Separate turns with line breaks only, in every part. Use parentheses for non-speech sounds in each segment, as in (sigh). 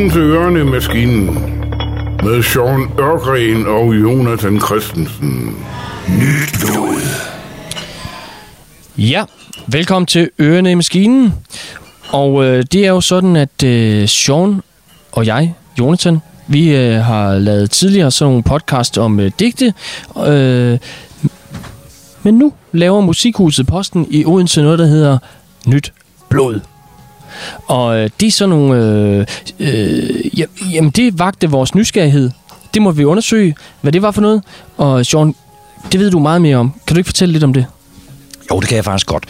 Velkommen til Ørne Maskinen med Sean Ørgren og Jonathan Christensen. Nyt blod.
Ja, velkommen til Ørene i Maskinen. Og øh, det er jo sådan, at øh, Sean og jeg, Jonathan, vi øh, har lavet tidligere sådan nogle podcast om øh, digte. Øh, men nu laver Musikhuset Posten i Odense noget, der hedder Nyt Blod. Og øh, det er sådan nogle... Øh, øh, jamen, det vagte vores nysgerrighed. Det må vi undersøge, hvad det var for noget. Og Sean, det ved du meget mere om. Kan du ikke fortælle lidt om det?
Jo, det kan jeg faktisk godt.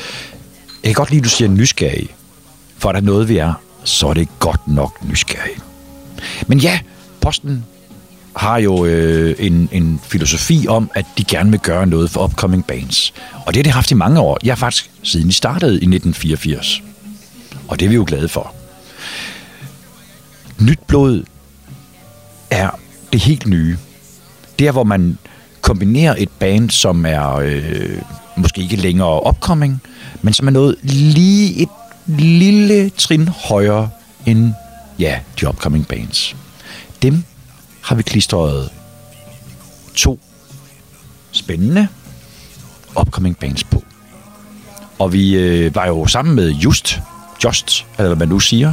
Jeg kan godt lide, at du siger nysgerrig. For er der noget, vi er, så er det godt nok nysgerrig. Men ja, Posten har jo øh, en, en filosofi om, at de gerne vil gøre noget for upcoming bands. Og det har de haft i mange år. Jeg har faktisk siden de startede i 1984. Og det er vi jo glade for. Nyt blod er det helt nye. Det er, hvor man kombinerer et band, som er øh, måske ikke længere upcoming, men som er noget lige et lille trin højere end ja, de upcoming bands. Dem har vi klistret to spændende upcoming bands på. Og vi øh, var jo sammen med Just, Just, eller hvad man nu siger,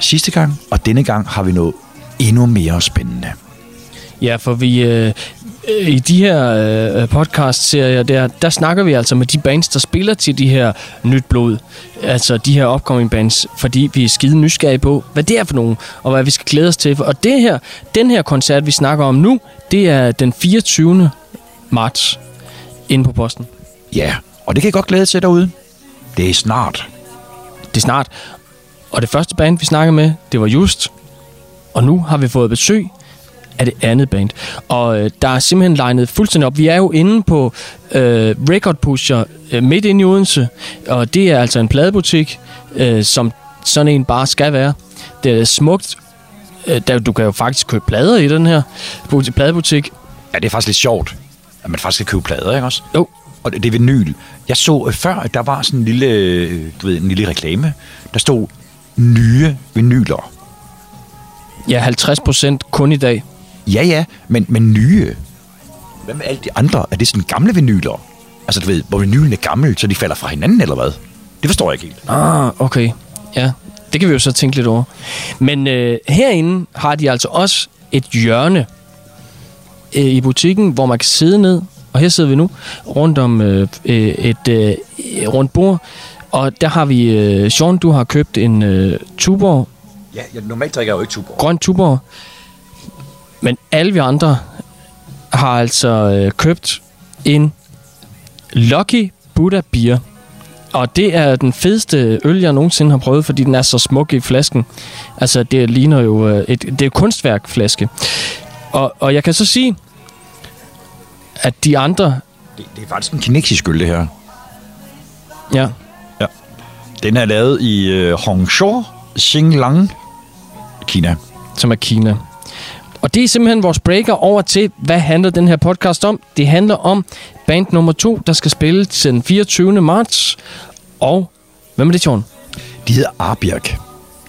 sidste gang, og denne gang har vi noget endnu mere spændende.
Ja, for vi øh, i de her øh, podcast-serier, der, der snakker vi altså med de bands, der spiller til de her nyt blod. Altså de her upcoming bands, fordi vi er skide nysgerrige på, hvad det er for nogen, og hvad vi skal glæde os til. Og det her, den her koncert, vi snakker om nu, det er den 24. marts inde på posten.
Ja, og det kan jeg godt glæde til derude. Det er snart.
Det er snart. Og det første band, vi snakker med, det var Just. Og nu har vi fået besøg af det andet band. Og øh, der er simpelthen legnet fuldstændig op. Vi er jo inde på øh, Record Pusher øh, midt inde i Odense, og det er altså en pladebutik, øh, som sådan en bare skal være. Det er smukt. Øh, der, du kan jo faktisk købe plader i den her bu- pladebutik.
Ja, det er faktisk lidt sjovt, at man faktisk kan købe plader, ikke også?
Jo,
Og det det er vinyl. Jeg så øh, før, at der var sådan en lille, øh, du ved, en lille reklame. Der stod nye vinyler.
ja, 50 procent kun i dag.
Ja, ja, men, men nye. Hvad med alle de andre? Er det sådan gamle vinyler? Altså, du ved, hvor vinylen er gammel, så de falder fra hinanden, eller hvad? Det forstår jeg ikke helt.
Ah, okay. Ja, det kan vi jo så tænke lidt over. Men øh, herinde har de altså også et hjørne øh, i butikken, hvor man kan sidde ned, og her sidder vi nu, rundt om øh, øh, et øh, rundt bord, og der har vi, øh, Sean, du har købt en øh, Tuborg,
Ja, jeg, normalt drikker jeg jo ikke Tuborg.
grøn Tuborg, men alle vi andre har altså øh, købt en Lucky Buddha Beer. Og det er den fedeste øl, jeg nogensinde har prøvet, fordi den er så smuk i flasken. Altså, det ligner jo øh, et, det er kunstværkflaske. Og, og jeg kan så sige, at de andre...
Det, det er faktisk en kinesisk øl, det her.
Ja,
Den er lavet i øh, Hongzhou, Xinglang, Kina.
som er Kina. Og det er simpelthen vores breaker over til, hvad handler den her podcast om? Det handler om band nummer to, der skal spille til den 24. marts. Og hvem er det, John?
De hedder Arbjerg.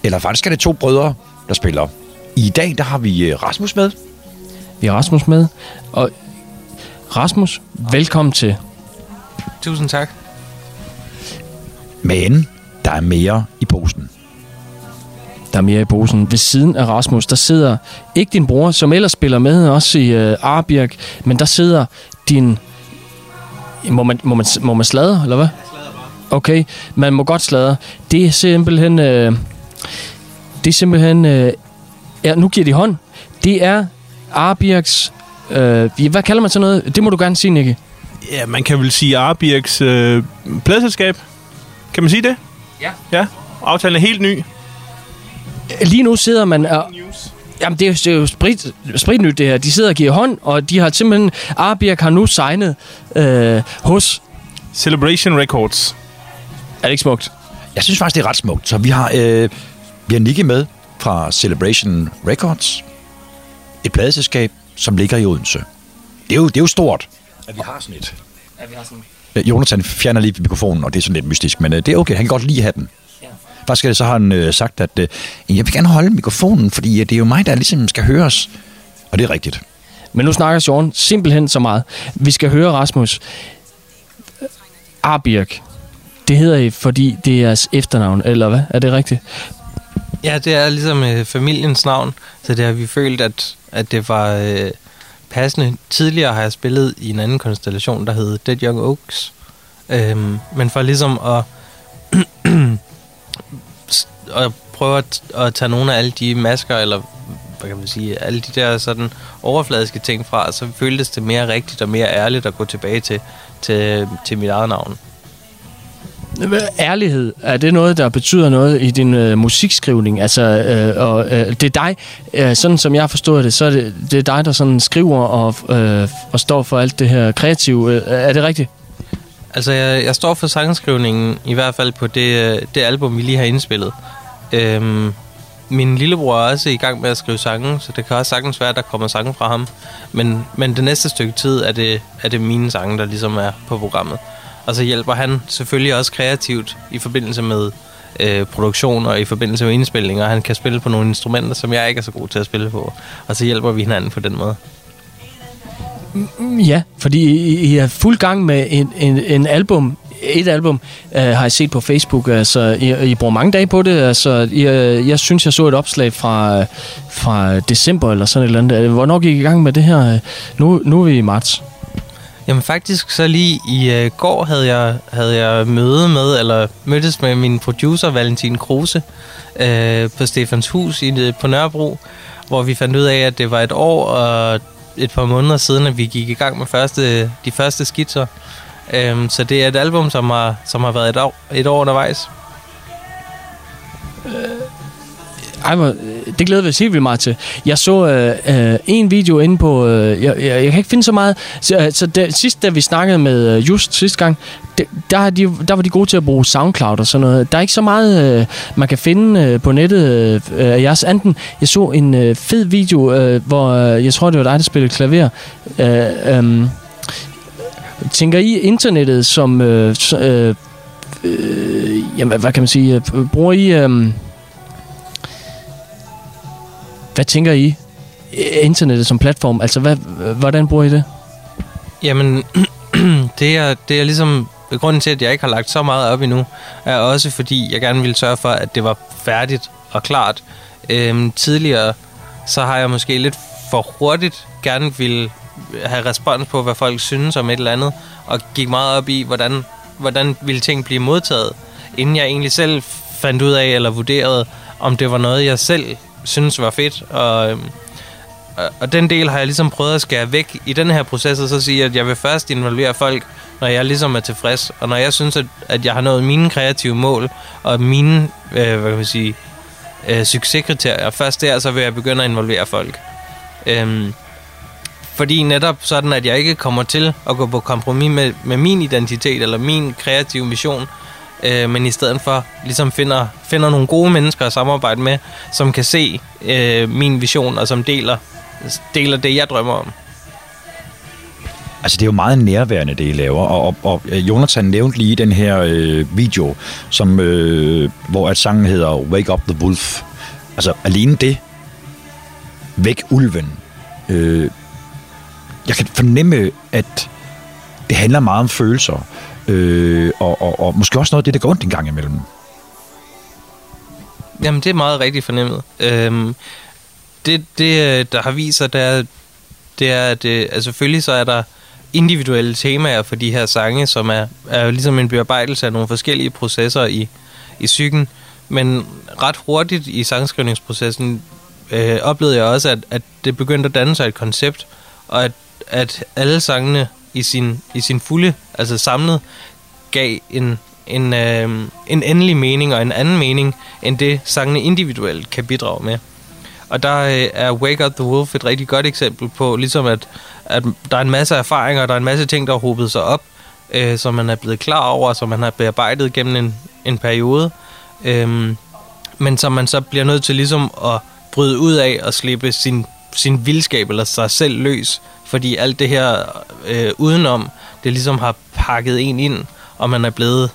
Eller faktisk er det to brødre, der spiller. I dag, der har vi øh, Rasmus med.
Vi har Rasmus med. Og Rasmus, velkommen til.
Tusind tak.
Men der er mere i posen.
Der er mere i posen. Ved siden af Rasmus, der sidder ikke din bror, som ellers spiller med også i øh, Arbjerg, men der sidder din... Må man, må man, må man sladre, eller hvad? Okay, man må godt sladre. Det er simpelthen... Øh, det er simpelthen... Øh, ja, nu giver de hånd. Det er Arbjergs... Øh, hvad kalder man sådan noget? Det må du gerne sige, Nicky.
Ja, man kan vel sige Arbjergs øh, pladselskab. Kan man sige det?
Ja.
Ja. Aftalen er helt ny.
Lige nu sidder man... Og, Jamen, det er jo, det er jo sprit, spritnyt, det her. De sidder og giver hånd, og de har simpelthen... Arbjerg har nu signet øh, hos...
Celebration Records.
Er det ikke smukt?
Jeg synes faktisk, det er ret smukt. Så vi har, øh, vi har Nicky med fra Celebration Records. Et pladeselskab, som ligger i Odense. Det er jo, det er jo stort, at vi har sådan et.
Ja, vi har sådan...
Jonathan fjerner lige mikrofonen, og det er sådan lidt mystisk, men øh, det er okay. Han kan godt lide at have den.
Ja.
Faktisk så har han øh, sagt, at øh, jeg vil gerne holde mikrofonen, fordi øh, det er jo mig, der ligesom skal høres. Og det er rigtigt.
Men nu snakker Sean simpelthen så meget. Vi skal høre Rasmus. Arbirk. Det hedder I, fordi det er jeres efternavn, eller hvad? Er det rigtigt?
Ja, det er ligesom øh, familiens navn, så det har vi følt, at, at det var øh, passende. Tidligere har jeg spillet i en anden konstellation, der hed Dead Young Oaks. Øhm, men for ligesom at, (clears throat) at prøve at, at tage nogle af alle de masker, eller hvad kan man sige, alle de der sådan overfladiske ting fra, så føltes det mere rigtigt og mere ærligt at gå tilbage til, til, til mit eget navn.
Ærlighed, er det noget, der betyder noget i din øh, musikskrivning? Altså, øh, og, øh, det er dig, øh, sådan som jeg har forstået det, så er det, det er dig, der sådan skriver og, øh, og står for alt det her kreative. Øh, er det rigtigt?
Altså, jeg, jeg står for sangskrivningen, i hvert fald på det, øh, det album, vi lige har indspillet. Øhm, min lillebror er også i gang med at skrive sange, så det kan også sagtens være, at der kommer sange fra ham. Men, men det næste stykke tid er det, er det mine sange, der ligesom er på programmet. Og så hjælper han selvfølgelig også kreativt i forbindelse med øh, produktion og i forbindelse med indspilninger. Han kan spille på nogle instrumenter, som jeg ikke er så god til at spille på. Og så hjælper vi hinanden på den måde.
Mm, mm, ja, fordi I, er fuld gang med en, en, en album, et album, øh, har jeg set på Facebook. Altså, I, I bruger mange dage på det. Altså, jeg, øh, jeg synes, jeg så et opslag fra, fra december eller sådan et eller andet. Hvornår gik I i gang med det her? Øh, nu, nu er vi i marts.
Jamen faktisk så lige i øh, går havde jeg, havde jeg møde med, eller mødtes med min producer Valentin Kruse øh, på Stefans Hus i, øh, på Nørrebro, hvor vi fandt ud af, at det var et år og et par måneder siden, at vi gik i gang med første, de første skitser. Øh, så det er et album, som har, som har været et år, et år undervejs.
Øh, ej, hvor, øh, det glæder vi os helt vildt meget til. Jeg så øh, øh, en video inde på... Øh, jeg, jeg, jeg kan ikke finde så meget. Så, øh, så det, sidst, da vi snakkede med øh, Just sidste gang, det, der, de, der var de gode til at bruge SoundCloud og sådan noget. Der er ikke så meget, øh, man kan finde øh, på nettet øh, af jeres anden. Jeg så en øh, fed video, øh, hvor øh, jeg tror, det var dig, der spillede klaver. Øh, øh, tænker I internettet som... Øh, øh, øh, jamen, hvad kan man sige? Øh, bruger I... Øh, hvad tænker I? Internettet som platform, altså hvad, hvordan bruger I det?
Jamen, (clears throat) det er, det er ligesom... Grunden til, at jeg ikke har lagt så meget op endnu, er også fordi, jeg gerne ville sørge for, at det var færdigt og klart. Øhm, tidligere, så har jeg måske lidt for hurtigt gerne ville have respons på, hvad folk synes om et eller andet, og gik meget op i, hvordan, hvordan ville ting blive modtaget, inden jeg egentlig selv fandt ud af, eller vurderede, om det var noget, jeg selv synes var fedt. Og, øhm, og, og den del har jeg ligesom prøvet at skære væk i den her proces, og så sige, at jeg vil først involvere folk, når jeg ligesom er tilfreds. Og når jeg synes, at, at jeg har nået mine kreative mål, og mine, øh, hvad kan man sige, øh, succeskriterier, først der, så vil jeg begynde at involvere folk. Øhm, fordi netop sådan, at jeg ikke kommer til at gå på kompromis med, med min identitet eller min kreative mission, øh, men i stedet for ligesom finder, finder nogle gode mennesker at samarbejde med, som kan se øh, min vision og som deler, deler det, jeg drømmer om.
Altså, det er jo meget nærværende, det I laver, og, og, og øh, Jonathan nævnte lige den her øh, video, som, øh, hvor at sangen hedder Wake Up the Wolf. Altså, alene det, Væk Ulven, øh, jeg kan fornemme, at det handler meget om følelser, øh, og, og, og måske også noget af det, der går ondt en gang imellem.
Jamen, det er meget rigtigt fornemmet. Øhm, det, det, øh, der har vist sig, det er, det er at øh, altså, selvfølgelig så er der individuelle temaer for de her sange, som er, er ligesom en bearbejdelse af nogle forskellige processer i, i psyken. Men ret hurtigt i sangskrivningsprocessen øh, oplevede jeg også, at, at det begyndte at danne sig et koncept, og at, at alle sangene i sin, i sin fulde, altså samlet, gav en, en, øh, en endelig mening og en anden mening, end det sangene individuelt kan bidrage med. Og der øh, er Wake Up the Wolf et rigtig godt eksempel på, ligesom at, at der er en masse erfaringer, der er en masse ting, der har hobet sig op, øh, som man er blevet klar over, som man har bearbejdet gennem en, en periode, øh, men som man så bliver nødt til ligesom at bryde ud af og slippe sin, sin vildskab eller sig selv løs, fordi alt det her øh, udenom, det ligesom har pakket en ind, og man er blevet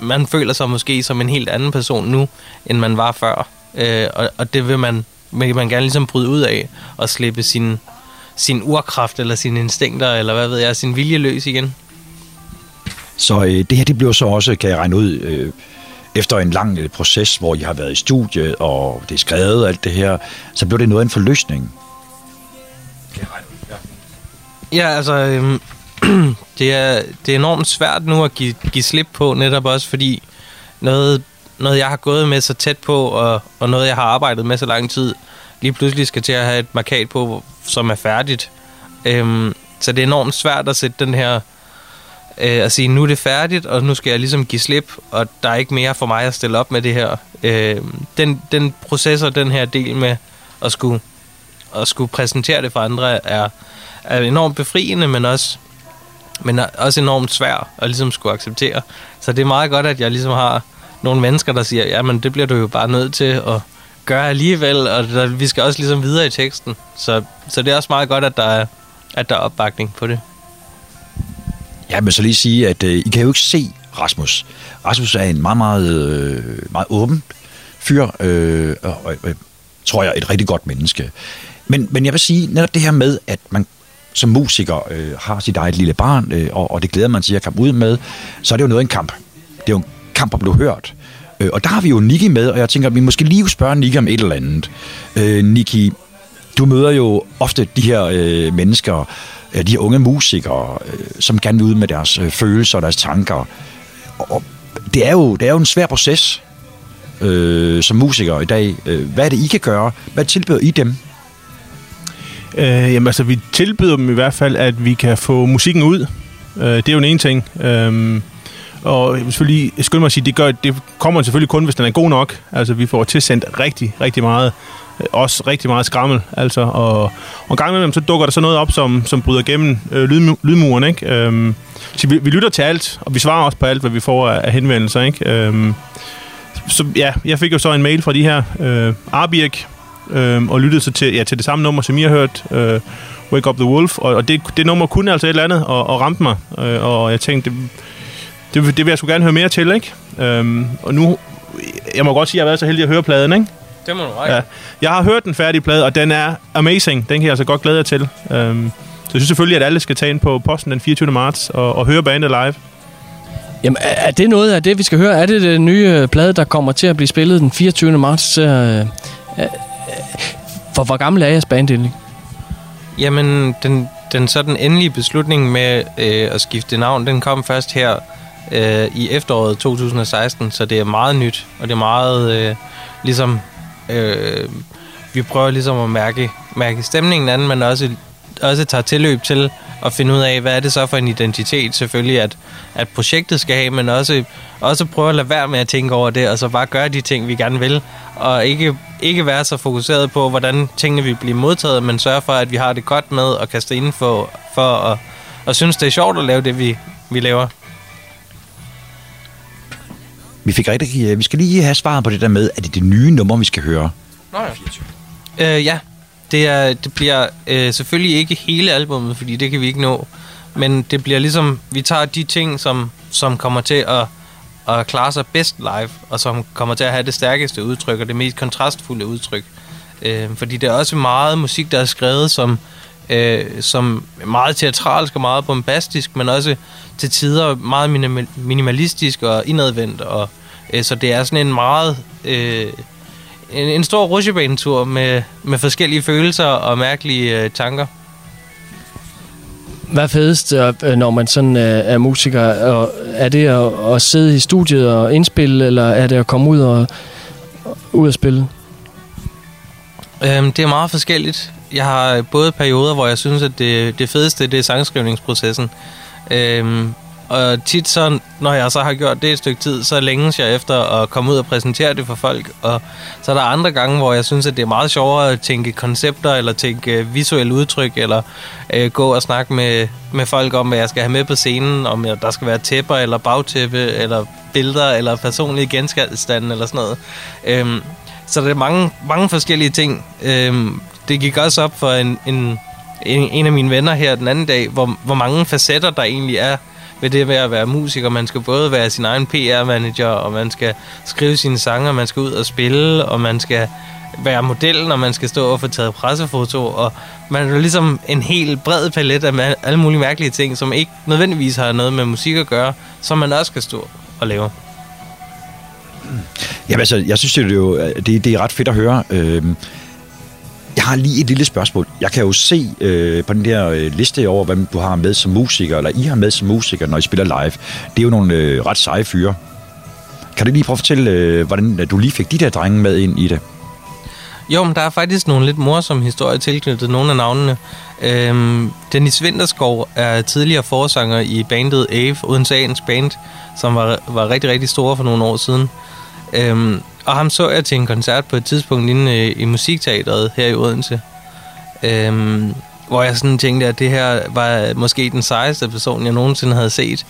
man føler sig måske som en helt anden person nu, end man var før. Øh, og, og det vil man, vil man gerne ligesom bryde ud af, og slippe sin, sin urkraft, eller sine instinkter, eller hvad ved jeg, sin vilje løs igen.
Så øh, det her, det blev så også, kan jeg regne ud, øh, efter en lang øh, proces, hvor I har været i studiet, og det er skrevet og alt det her, så blev det noget af en forløsning.
Ja, altså, øhm, (clears throat) det, er, det er enormt svært nu at give, give slip på, netop også fordi noget, noget, jeg har gået med så tæt på, og, og noget, jeg har arbejdet med så lang tid, lige pludselig skal til at have et markat på, som er færdigt. Øhm, så det er enormt svært at sætte den her, øh, at sige, nu er det færdigt, og nu skal jeg ligesom give slip, og der er ikke mere for mig at stille op med det her. Øh, den, den proces og den her del med at skulle, at skulle præsentere det for andre, er, er enormt befriende, men også, men også enormt svær at ligesom skulle acceptere. Så det er meget godt, at jeg ligesom har nogle mennesker, der siger, ja, men det bliver du jo bare nødt til at gøre alligevel, og der, vi skal også ligesom videre i teksten. Så, så det er også meget godt, at der er, at der er opbakning på det.
Ja, men så lige sige, at øh, I kan jo ikke se Rasmus. Rasmus er en meget, meget, øh, meget åben fyr, øh, og, øh, tror jeg, et rigtig godt menneske. Men, men jeg vil sige, netop det her med, at man som musiker øh, har sit eget lille barn, øh, og, og det glæder man sig at komme ud med, så er det jo noget af en kamp. Det er jo en kamp at blive hørt. Øh, og der har vi jo Niki med, og jeg tænker, at vi måske lige spørge Niki om et eller andet. Øh, Niki, du møder jo ofte de her øh, mennesker, øh, de her unge musikere, øh, som gerne vil ud med deres øh, følelser og deres tanker. Og det er jo, det er jo en svær proces øh, som musikere i dag. Øh, hvad er det, I kan gøre? Hvad tilbyder I dem?
Øh, jamen altså, vi tilbyder dem i hvert fald, at vi kan få musikken ud. Øh, det er jo en ene ting. Øh, og jeg vil selvfølgelig skynde mig at sige, det, gør, det kommer selvfølgelig kun, hvis den er god nok. Altså, vi får tilsendt rigtig, rigtig meget. Øh, også rigtig meget skrammel. Altså, og, og en gang imellem, så dukker der så noget op, som, som bryder gennem øh, lyd, lydmuren. Ikke? Øhm, så vi, vi, lytter til alt, og vi svarer også på alt, hvad vi får af, af henvendelser. Ikke? Øhm, så ja, jeg fik jo så en mail fra de her øh, Arbirk, øh, og lyttede så til, ja, til det samme nummer, som I har hørt, øh, Wake Up The Wolf, og, og det, det nummer kunne altså et eller andet, og, og ramte mig, øh, og jeg tænkte, det, det, det vil jeg sgu gerne høre mere til, ikke? Øhm, og nu, jeg må godt sige, at jeg har været så heldig at høre pladen, ikke?
Det må du række.
Ja. Jeg har hørt den færdige plade, og den er amazing. Den kan jeg altså godt glæde jer til. Øhm, så jeg synes selvfølgelig, at alle skal tage ind på posten den 24. marts og, og høre bandet live.
Jamen, er det noget af det, vi skal høre? Er det den nye øh, plade, der kommer til at blive spillet den 24. marts? Øh, hvor, for hvor gammel er jeres band egentlig?
Jamen, den, den sådan endelige beslutning med øh, at skifte navn, den kom først her øh, i efteråret 2016, så det er meget nyt, og det er meget øh, ligesom... Øh, vi prøver ligesom at mærke, mærke stemningen anden, men også, også tager tilløb til at finde ud af, hvad er det så for en identitet, selvfølgelig, at, at projektet skal have, men også, også prøve at lade være med at tænke over det, og så bare gøre de ting, vi gerne vil, og ikke, ikke være så fokuseret på, hvordan tingene vil blive modtaget, men sørge for, at vi har det godt med at kaste ind for, for at, og synes, det er sjovt at lave det, vi, vi laver.
Vi fik rigtig, øh, vi skal lige have svaret på det der med, at det er det nye nummer, vi skal høre.
Nå ja. Øh, ja, det, er, det bliver øh, selvfølgelig ikke hele albummet, fordi det kan vi ikke nå. Men det bliver ligesom, vi tager de ting, som, som kommer til at, at klare sig bedst live, og som kommer til at have det stærkeste udtryk, og det mest kontrastfulde udtryk. Øh, fordi der er også meget musik, der er skrevet som, øh, som meget teatralsk og meget bombastisk, men også til tider meget minimal, minimalistisk og indadvendt. Og, øh, så det er sådan en meget... Øh, en, en stor rutsjebanetur med, med forskellige følelser og mærkelige øh, tanker.
Hvad er fedest, øh, øh, når man sådan øh, er musiker? Og Er det at, at sidde i studiet og indspille, eller er det at komme ud og ud og spille?
Øhm, det er meget forskelligt. Jeg har både perioder, hvor jeg synes, at det, det fedeste det er sangskrivningsprocessen. Øhm, og tit så, når jeg så har gjort det et stykke tid, så længes jeg efter at komme ud og præsentere det for folk. Og så er der andre gange, hvor jeg synes, at det er meget sjovere at tænke koncepter, eller tænke øh, visuelle udtryk, eller øh, gå og snakke med, med folk om, hvad jeg skal have med på scenen, om jeg, der skal være tæpper, eller bagtæppe, eller billeder, eller personlige genstande, eller sådan noget. Øhm, så der er mange, mange forskellige ting. Øhm, det gik også op for en, en, en, en af mine venner her den anden dag, hvor, hvor mange facetter der egentlig er ved det med at være musiker. Man skal både være sin egen PR-manager, og man skal skrive sine sange, og man skal ud og spille, og man skal være model, når man skal stå og få taget pressefoto, og man er ligesom en helt bred palet af alle mulige mærkelige ting, som ikke nødvendigvis har noget med musik at gøre, som man også skal stå og lave.
Jamen altså, jeg synes det er jo, øh, det, det er ret fedt at høre. Øh, har lige et lille spørgsmål. Jeg kan jo se øh, på den der øh, liste over, hvem du har med som musiker, eller I har med som musiker, når I spiller live. Det er jo nogle øh, ret seje fyre. Kan du lige prøve at fortælle, øh, hvordan øh, du lige fik de der drenge med ind i det?
Jo, men der er faktisk nogle lidt morsomme historier tilknyttet nogle af navnene. Øhm, Dennis Vinterskov er tidligere forsanger i bandet Ave, Odenseans band, som var, var rigtig, rigtig store for nogle år siden. Øhm, og ham så jeg til en koncert på et tidspunkt inde i, i Musikteateret her i Odense. Øhm, hvor jeg sådan tænkte, at det her var måske den sejeste person, jeg nogensinde havde set.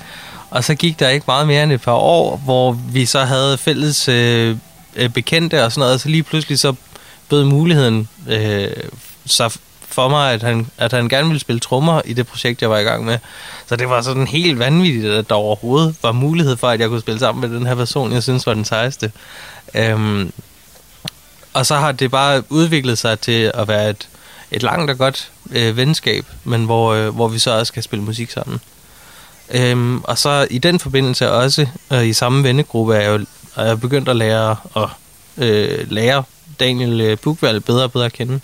Og så gik der ikke meget mere end et par år, hvor vi så havde fælles øh, øh bekendte og sådan noget, og så lige pludselig så bød muligheden øh, så for mig, at han, at han gerne ville spille trommer i det projekt, jeg var i gang med. Så det var sådan helt vanvittigt, at der overhovedet var mulighed for, at jeg kunne spille sammen med den her person, jeg synes var den sejeste. Øhm, og så har det bare udviklet sig til at være et, et langt og godt øh, venskab, men hvor, øh, hvor vi så også kan spille musik sammen. Øhm, og så i den forbindelse også, øh, i samme vennegruppe, er jeg jo er jeg begyndt at lære, at, øh, lære Daniel øh, Bugvald bedre og bedre at kende.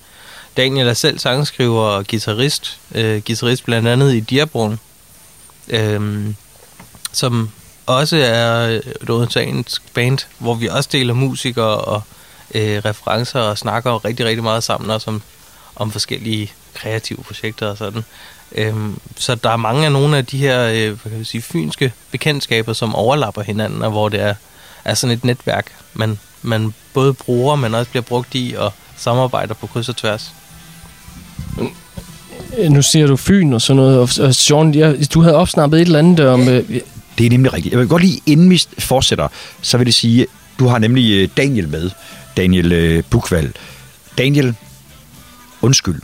Daniel er selv sangskriver og guitarist. Øh, guitarist blandt andet i Diaborn. Øh, som også er et odenseansk band, hvor vi også deler musikere og øh, referencer og snakker rigtig, rigtig meget sammen også om, om forskellige kreative projekter og sådan. Øhm, så der er mange af nogle af de her øh, hvad kan vi sige, fynske bekendtskaber, som overlapper hinanden, og hvor det er, er sådan et netværk, man, man både bruger, men også bliver brugt i og samarbejder på kryds og tværs.
Nu siger du Fyn og sådan noget, og Sean, ja, du havde opsnappet et eller andet om... Øh,
det er nemlig rigtigt. Jeg vil godt lige, inden vi fortsætter, så vil det sige, du har nemlig øh, Daniel med. Daniel øh, Bukvald. Daniel, undskyld.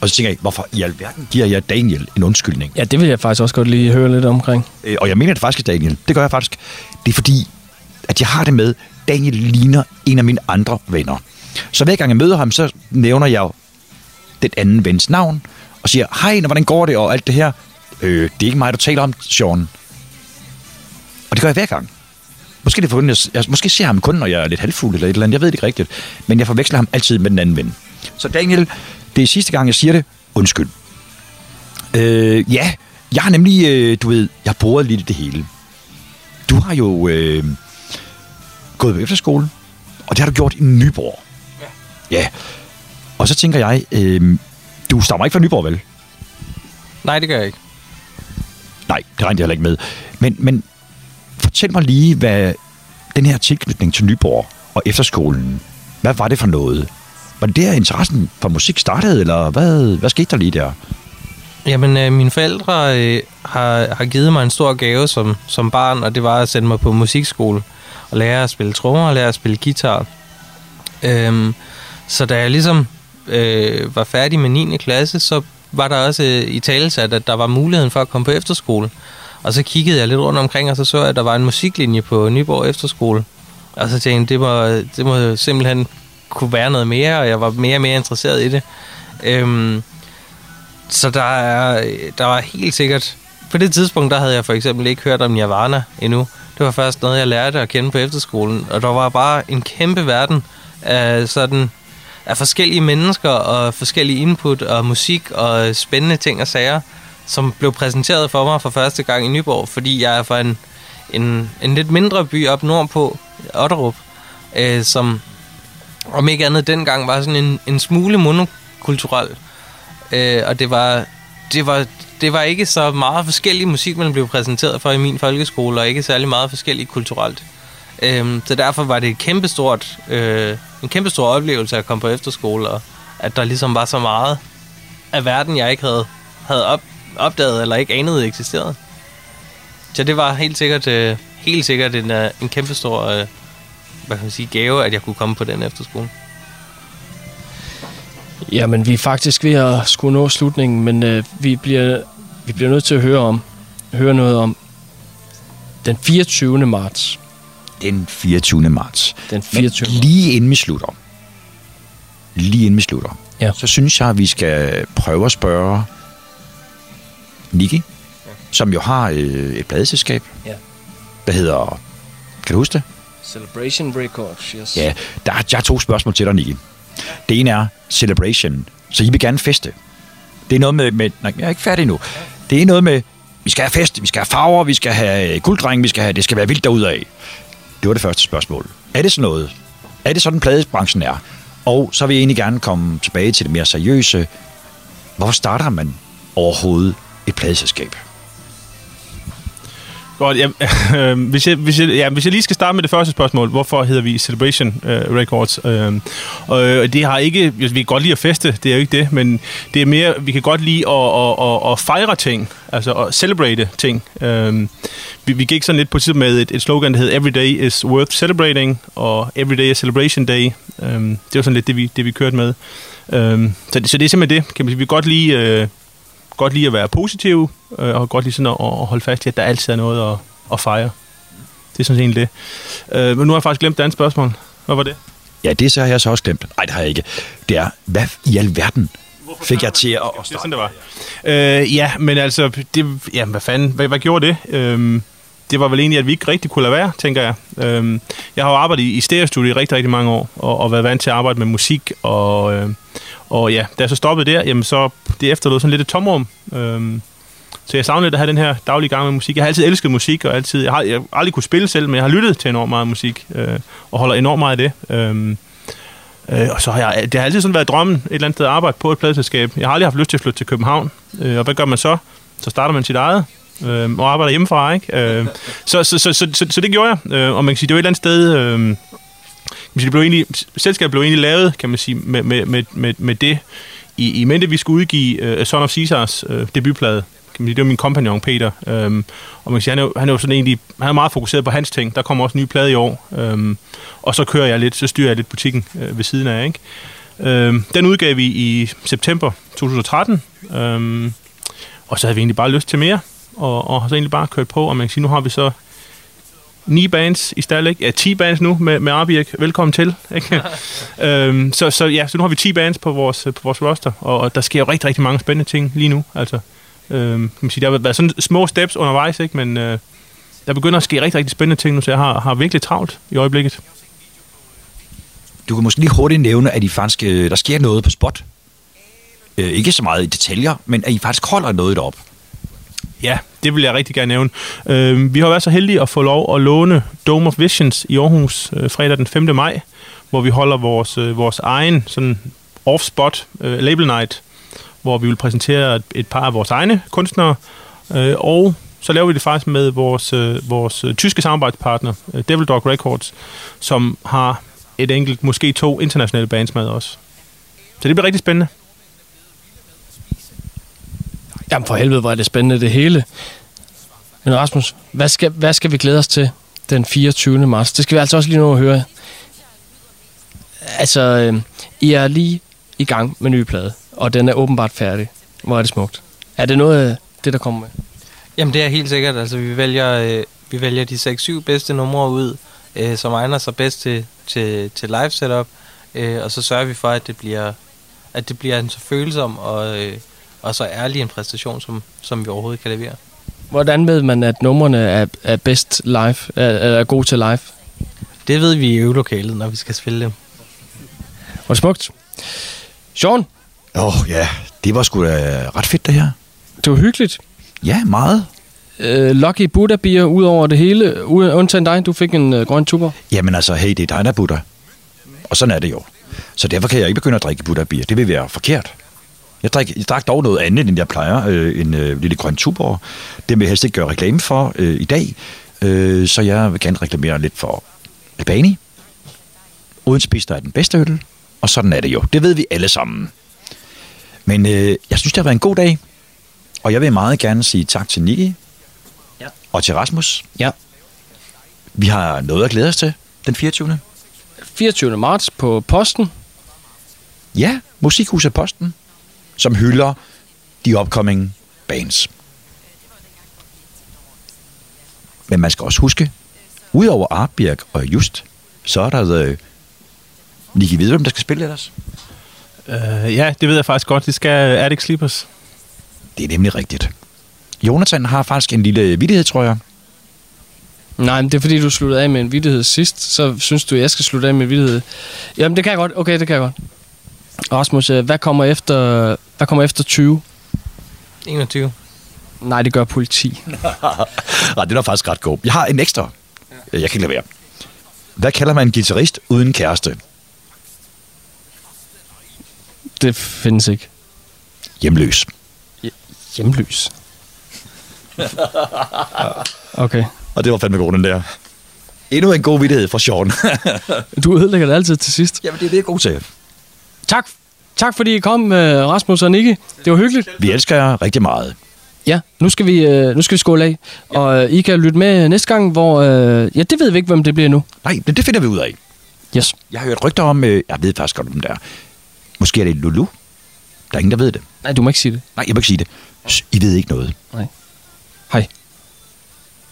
Og så tænker jeg, hvorfor i alverden giver jeg Daniel en undskyldning?
Ja, det vil jeg faktisk også godt lige høre lidt omkring.
Øh, og jeg mener det faktisk, Daniel. Det gør jeg faktisk. Det er fordi, at jeg har det med, Daniel ligner en af mine andre venner. Så hver gang jeg møder ham, så nævner jeg den anden vens navn, og siger, hej, hvordan går det, og alt det her. Øh, det er ikke mig, du taler om, Sean. Og det gør jeg hver gang. Måske, det for, jeg, måske ser jeg ham kun, når jeg er lidt halvfuld eller et eller andet. Jeg ved det ikke rigtigt. Men jeg forveksler ham altid med den anden ven. Så Daniel, det er sidste gang, jeg siger det. Undskyld. Øh, ja, jeg har nemlig, øh, du ved, jeg har lidt i det hele. Du har jo øh, gået på efterskole, og det har du gjort i Nyborg. Ja. Ja. Og så tænker jeg, øh, du stammer ikke fra Nyborg, vel?
Nej, det gør jeg ikke.
Nej, det regnede jeg heller ikke med. Men, men fortæl mig lige, hvad den her tilknytning til Nyborg og efterskolen, hvad var det for noget? Var det der interessen for musik startede, eller hvad, hvad skete der lige der?
Jamen, øh, mine forældre øh, har, har givet mig en stor gave som, som barn, og det var at sende mig på musikskole og lære at spille trommer og lære at spille guitar. Øhm, så da jeg ligesom øh, var færdig med 9. klasse, så var der også øh, i talesat, at der var muligheden for at komme på efterskole. Og så kiggede jeg lidt rundt omkring, og så så jeg, at der var en musiklinje på Nyborg Efterskole. Og så tænkte jeg, det må, det må simpelthen kunne være noget mere, og jeg var mere og mere interesseret i det. Øhm, så der, er, der var helt sikkert... På det tidspunkt, der havde jeg for eksempel ikke hørt om Nirvana endnu. Det var først noget, jeg lærte at kende på efterskolen. Og der var bare en kæmpe verden af sådan af forskellige mennesker og forskellige input og musik og spændende ting og sager, som blev præsenteret for mig for første gang i Nyborg, fordi jeg er fra en, en, en lidt mindre by op nordpå, Otterup, øh, som om ikke andet dengang var sådan en, en smule monokulturel. Øh, og det var, det, var, det var ikke så meget forskellig musik, man blev præsenteret for i min folkeskole, og ikke særlig meget forskelligt kulturelt. Øh, så derfor var det et kæmpestort, øh, en kæmpestor oplevelse at komme på efterskole, og at der ligesom var så meget af verden, jeg ikke havde, havde op, opdaget eller ikke anede eksisterede. Så det var helt sikkert, øh, helt sikkert en, øh, en kæmpestor øh, hvad kan man sige, gave, at jeg kunne komme på den efterskole.
Jamen, vi er faktisk ved at skulle nå slutningen, men øh, vi bliver vi bliver nødt til at høre om, høre noget om den 24. marts.
Den 24. marts.
Den 24.
Men lige inden vi slutter, lige inden vi slutter,
Ja.
så synes jeg, at vi skal prøve at spørge Niki, som jo har øh, et pladeselskab,
Ja.
der hedder, kan du huske det?
Celebration Records, yes.
Ja, der er, jeg har to spørgsmål til dig, Niki. Det ene er Celebration, så I vil gerne feste. Det er noget med, med nej, jeg er ikke færdig nu. Det er noget med, vi skal have fest, vi skal have farver, vi skal have gulddreng, vi skal have, det skal være vildt derudad. Det var det første spørgsmål. Er det sådan noget? Er det sådan, pladebranchen er? Og så vil jeg egentlig gerne komme tilbage til det mere seriøse. Hvorfor starter man overhovedet et pladeselskab?
Godt, ja, (laughs) øh, hvis, jeg, hvis, jeg, ja, hvis jeg lige skal starte med det første spørgsmål, hvorfor hedder vi Celebration øh, Records? Øh, og øh, det har ikke, vi kan godt lide at feste, det er jo ikke det, men det er mere, vi kan godt lide at, at, at, at fejre ting, altså at celebrate ting. Øh, vi, vi gik sådan lidt på tid med et, et slogan, der hed Every day is worth celebrating, og Every day is celebration day. Øh, det var sådan lidt det, vi, det, vi kørte med. Øh, så, det- så det er simpelthen det, kan man sige. Vi kan godt lide... Øh, godt lide at være positiv, øh, og godt lide sådan at, at holde fast i, at der altid er noget at, at fejre. Det er sådan set det. Øh, men nu har jeg faktisk glemt det andet spørgsmål. Hvad var det?
Ja, det så har jeg så også glemt. Nej, det har jeg ikke. Det er, hvad i alverden fik jeg til at,
Det er sådan, det var. Øh, ja, men altså, det, ja, hvad fanden, hvad, hvad gjorde det? Øh, det var vel egentlig, at vi ikke rigtig kunne lade være, tænker jeg. Øh, jeg har jo arbejdet i, i stereostudio i rigtig, rigtig mange år, og, og været vant til at arbejde med musik, og, øh, og ja, da jeg så stoppede der, jamen så det efterlod sådan lidt et tomrum. Øhm, så jeg savnede lidt at have den her daglige gang med musik. Jeg har altid elsket musik, og altid, jeg har, jeg har aldrig kunne spille selv, men jeg har lyttet til enormt meget musik, øh, og holder enormt meget af det. Øhm, Øh, og så har jeg, det har altid sådan været drømmen et eller andet sted at arbejde på et pladeselskab. Jeg har aldrig haft lyst til at flytte til København. Øh, og hvad gør man så? Så starter man sit eget øh, og arbejder hjemmefra, ikke? Øh, så, så, så, så, så, så, det gjorde jeg. Øh, og man kan sige, det var et eller andet sted... Øh, det blev egentlig, selskabet blev egentlig lavet, kan man sige, med, med, med, med, med det i, i mente, vi skulle udgive uh, Son of Caesars uh, debutplade. Kan man sige, det var min kompagnon Peter. um, og man kan sige, han er, jo, han er jo sådan egentlig, han er meget fokuseret på hans ting. Der kommer også en ny plade i år. um, og så kører jeg lidt, så styrer jeg lidt butikken uh, ved siden af, ikke? Um, den udgav vi i september 2013. um, og så havde vi egentlig bare lyst til mere. Og, og har så egentlig bare kørt på, og man kan sige, nu har vi så ni bands i stald, ikke? Ja, 10 bands nu med, med Arbjerg. Velkommen til, ikke? (laughs) øhm, så, så, ja, så nu har vi 10 bands på vores, på vores roster, og, og der sker jo rigtig, rigtig mange spændende ting lige nu, altså. Øhm, kan man sige, der har været sådan små steps undervejs, ikke? Men øh, der begynder at ske rigtig, rigtig spændende ting nu, så jeg har, har virkelig travlt i øjeblikket.
Du kan måske lige hurtigt nævne, at I faktisk, øh, der sker noget på spot. Øh, ikke så meget i detaljer, men at I faktisk holder noget op.
Ja, det vil jeg rigtig gerne nævne. Øh, vi har været så heldige at få lov at låne Dome of Visions i Aarhus øh, fredag den 5. maj, hvor vi holder vores, øh, vores egen sådan off-spot øh, label night, hvor vi vil præsentere et, et par af vores egne kunstnere, øh, og så laver vi det faktisk med vores, øh, vores øh, tyske samarbejdspartner, øh, Devil Dog Records, som har et enkelt, måske to internationale bands med os. Så det bliver rigtig spændende.
Jamen for helvede, hvor er det spændende det hele. Men Rasmus, hvad skal, hvad skal vi glæde os til den 24. marts? Det skal vi altså også lige nå at høre. Altså, øh, I er lige i gang med ny plade, og den er åbenbart færdig. Hvor er det smukt. Er det noget af det, der kommer med?
Jamen det er helt sikkert. Altså vi vælger, øh, vi vælger de 6-7 bedste numre ud, øh, som egner sig bedst til, til, til live setup. Øh, og så sørger vi for, at det bliver, at det bliver en så følsom og, øh, og så ærlig en præstation, som, som vi overhovedet kan levere.
Hvordan ved man, at numrene er, er bedst live, er, er gode til live?
Det ved vi i øvelokalet, når vi skal spille dem.
Hvor smukt. Sean,
Åh oh, ja, det var sgu da ret fedt det her.
det var hyggeligt.
Ja, meget.
Øh, Lucky Buddha Beer ud over det hele, undtagen dig, du fik en øh, grøn tuber.
Jamen altså, hey, det er dig, der er Buddha. Og sådan er det jo. Så derfor kan jeg ikke begynde at drikke Buddha bier. Det vil være forkert. Jeg, drik, jeg drak dog noget andet, end jeg plejer. Øh, en øh, lille grøn tuborg. Det vil jeg helst ikke gøre reklame for øh, i dag. Øh, så jeg vil gerne reklamere lidt for Albani. Uden spis, der er den bedste øl. Og sådan er det jo. Det ved vi alle sammen. Men øh, jeg synes, det har været en god dag. Og jeg vil meget gerne sige tak til Niki.
Ja.
Og til Rasmus.
Ja.
Vi har noget at glæde os til den 24.
24. marts på Posten.
Ja, Musikhuset Posten, som hylder de upcoming bands. Men man skal også huske, udover Artbjerg og Just, så er der øh, The Nicky, ved du, hvem der skal spille ellers?
Uh, ja, det ved jeg faktisk godt. Det skal øh, Attic Sleepers.
Det er nemlig rigtigt. Jonathan har faktisk en lille vidighed, tror jeg.
Nej, men det er fordi, du sluttede af med en vidighed sidst. Så synes du, jeg skal slutte af med en vidighed. Jamen, det kan jeg godt. Okay, det kan jeg godt. Rasmus, øh, hvad kommer efter, hvad kommer efter 20?
21.
Nej, det gør politi. (laughs)
Nej, det er faktisk ret god. Jeg har en ekstra. Jeg kan ikke lade være. Hvad kalder man en guitarist uden kæreste?
Det findes ikke.
Hjemløs.
Hjemløs. Okay.
Og det var fandme god, den der. Endnu en god vidighed fra Sean. (laughs)
Du ødelægger det altid til sidst.
Jamen, det er det, jeg er god til.
Tak. Tak fordi I kom, øh, Rasmus og Nicky. Det var hyggeligt.
Vi elsker jer rigtig meget.
Ja, nu skal vi, øh, nu skal vi skåle af. Og øh, I kan lytte med næste gang, hvor... Øh, ja, det ved vi ikke, hvem det bliver nu.
Nej, men det finder vi ud af.
Yes.
Jeg har hørt rygter om, øh, jeg ved faktisk godt om der. Måske er det Lulu. Der er ingen, der ved det.
Nej, du må ikke sige det.
Nej, jeg må ikke sige det. I ved ikke noget.
Nej.